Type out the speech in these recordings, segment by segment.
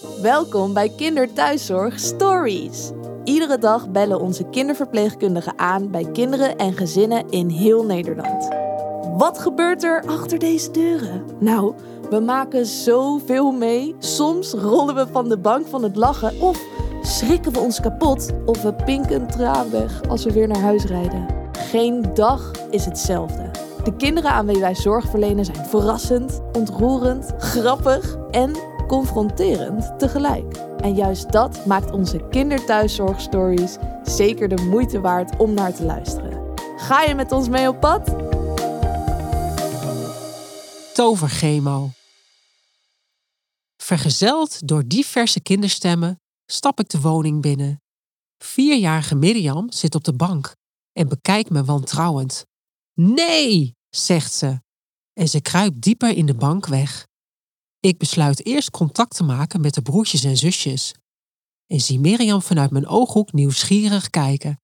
Welkom bij Kinderthuiszorg Stories. Iedere dag bellen onze kinderverpleegkundigen aan bij kinderen en gezinnen in heel Nederland. Wat gebeurt er achter deze deuren? Nou, we maken zoveel mee. Soms rollen we van de bank van het lachen of schrikken we ons kapot of we pinken traan weg als we weer naar huis rijden. Geen dag is hetzelfde. De kinderen aan wie wij zorg verlenen zijn verrassend, ontroerend, grappig en confronterend tegelijk. En juist dat maakt onze kinderthuiszorgstories zeker de moeite waard om naar te luisteren. Ga je met ons mee op pad? Toverchemo. Vergezeld door diverse kinderstemmen stap ik de woning binnen. Vierjarige Mirjam zit op de bank en bekijkt me wantrouwend. Nee, zegt ze. En ze kruipt dieper in de bank weg. Ik besluit eerst contact te maken met de broertjes en zusjes. En zie Mirjam vanuit mijn ooghoek nieuwsgierig kijken.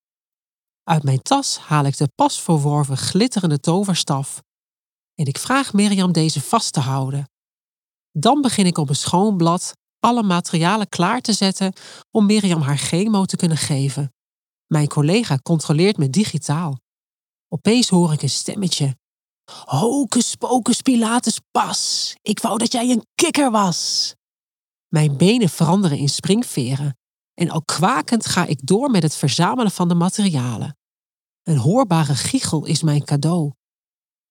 Uit mijn tas haal ik de pas verworven glitterende toverstaf. En ik vraag Mirjam deze vast te houden. Dan begin ik op een schoon blad alle materialen klaar te zetten om Mirjam haar chemo te kunnen geven. Mijn collega controleert me digitaal. Opeens hoor ik een stemmetje. Hocus pocus pilatus pas, ik wou dat jij een kikker was. Mijn benen veranderen in springveren en al kwakend ga ik door met het verzamelen van de materialen. Een hoorbare giechel is mijn cadeau.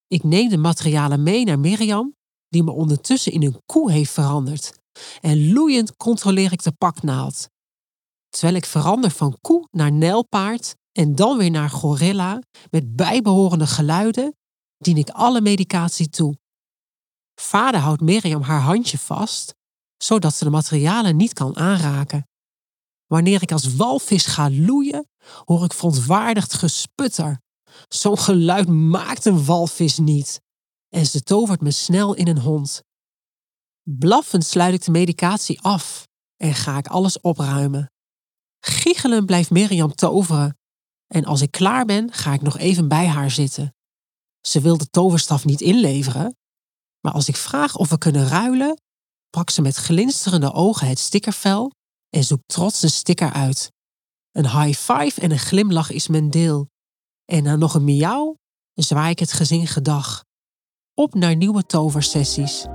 Ik neem de materialen mee naar Mirjam, die me ondertussen in een koe heeft veranderd. En loeiend controleer ik de paknaald. Terwijl ik verander van koe naar nijlpaard en dan weer naar gorilla met bijbehorende geluiden, dien ik alle medicatie toe. Vader houdt Mirjam haar handje vast, zodat ze de materialen niet kan aanraken. Wanneer ik als walvis ga loeien, hoor ik verontwaardigd gesputter. Zo'n geluid maakt een walvis niet. En ze tovert me snel in een hond. Blaffend sluit ik de medicatie af en ga ik alles opruimen. Giechelend blijft Mirjam toveren. En als ik klaar ben, ga ik nog even bij haar zitten. Ze wil de toverstaf niet inleveren, maar als ik vraag of we kunnen ruilen, pakt ze met glinsterende ogen het stickervel en zoekt trots een sticker uit. Een high five en een glimlach is mijn deel. En na nog een miauw zwaai ik het gezin gedag. Op naar nieuwe toversessies.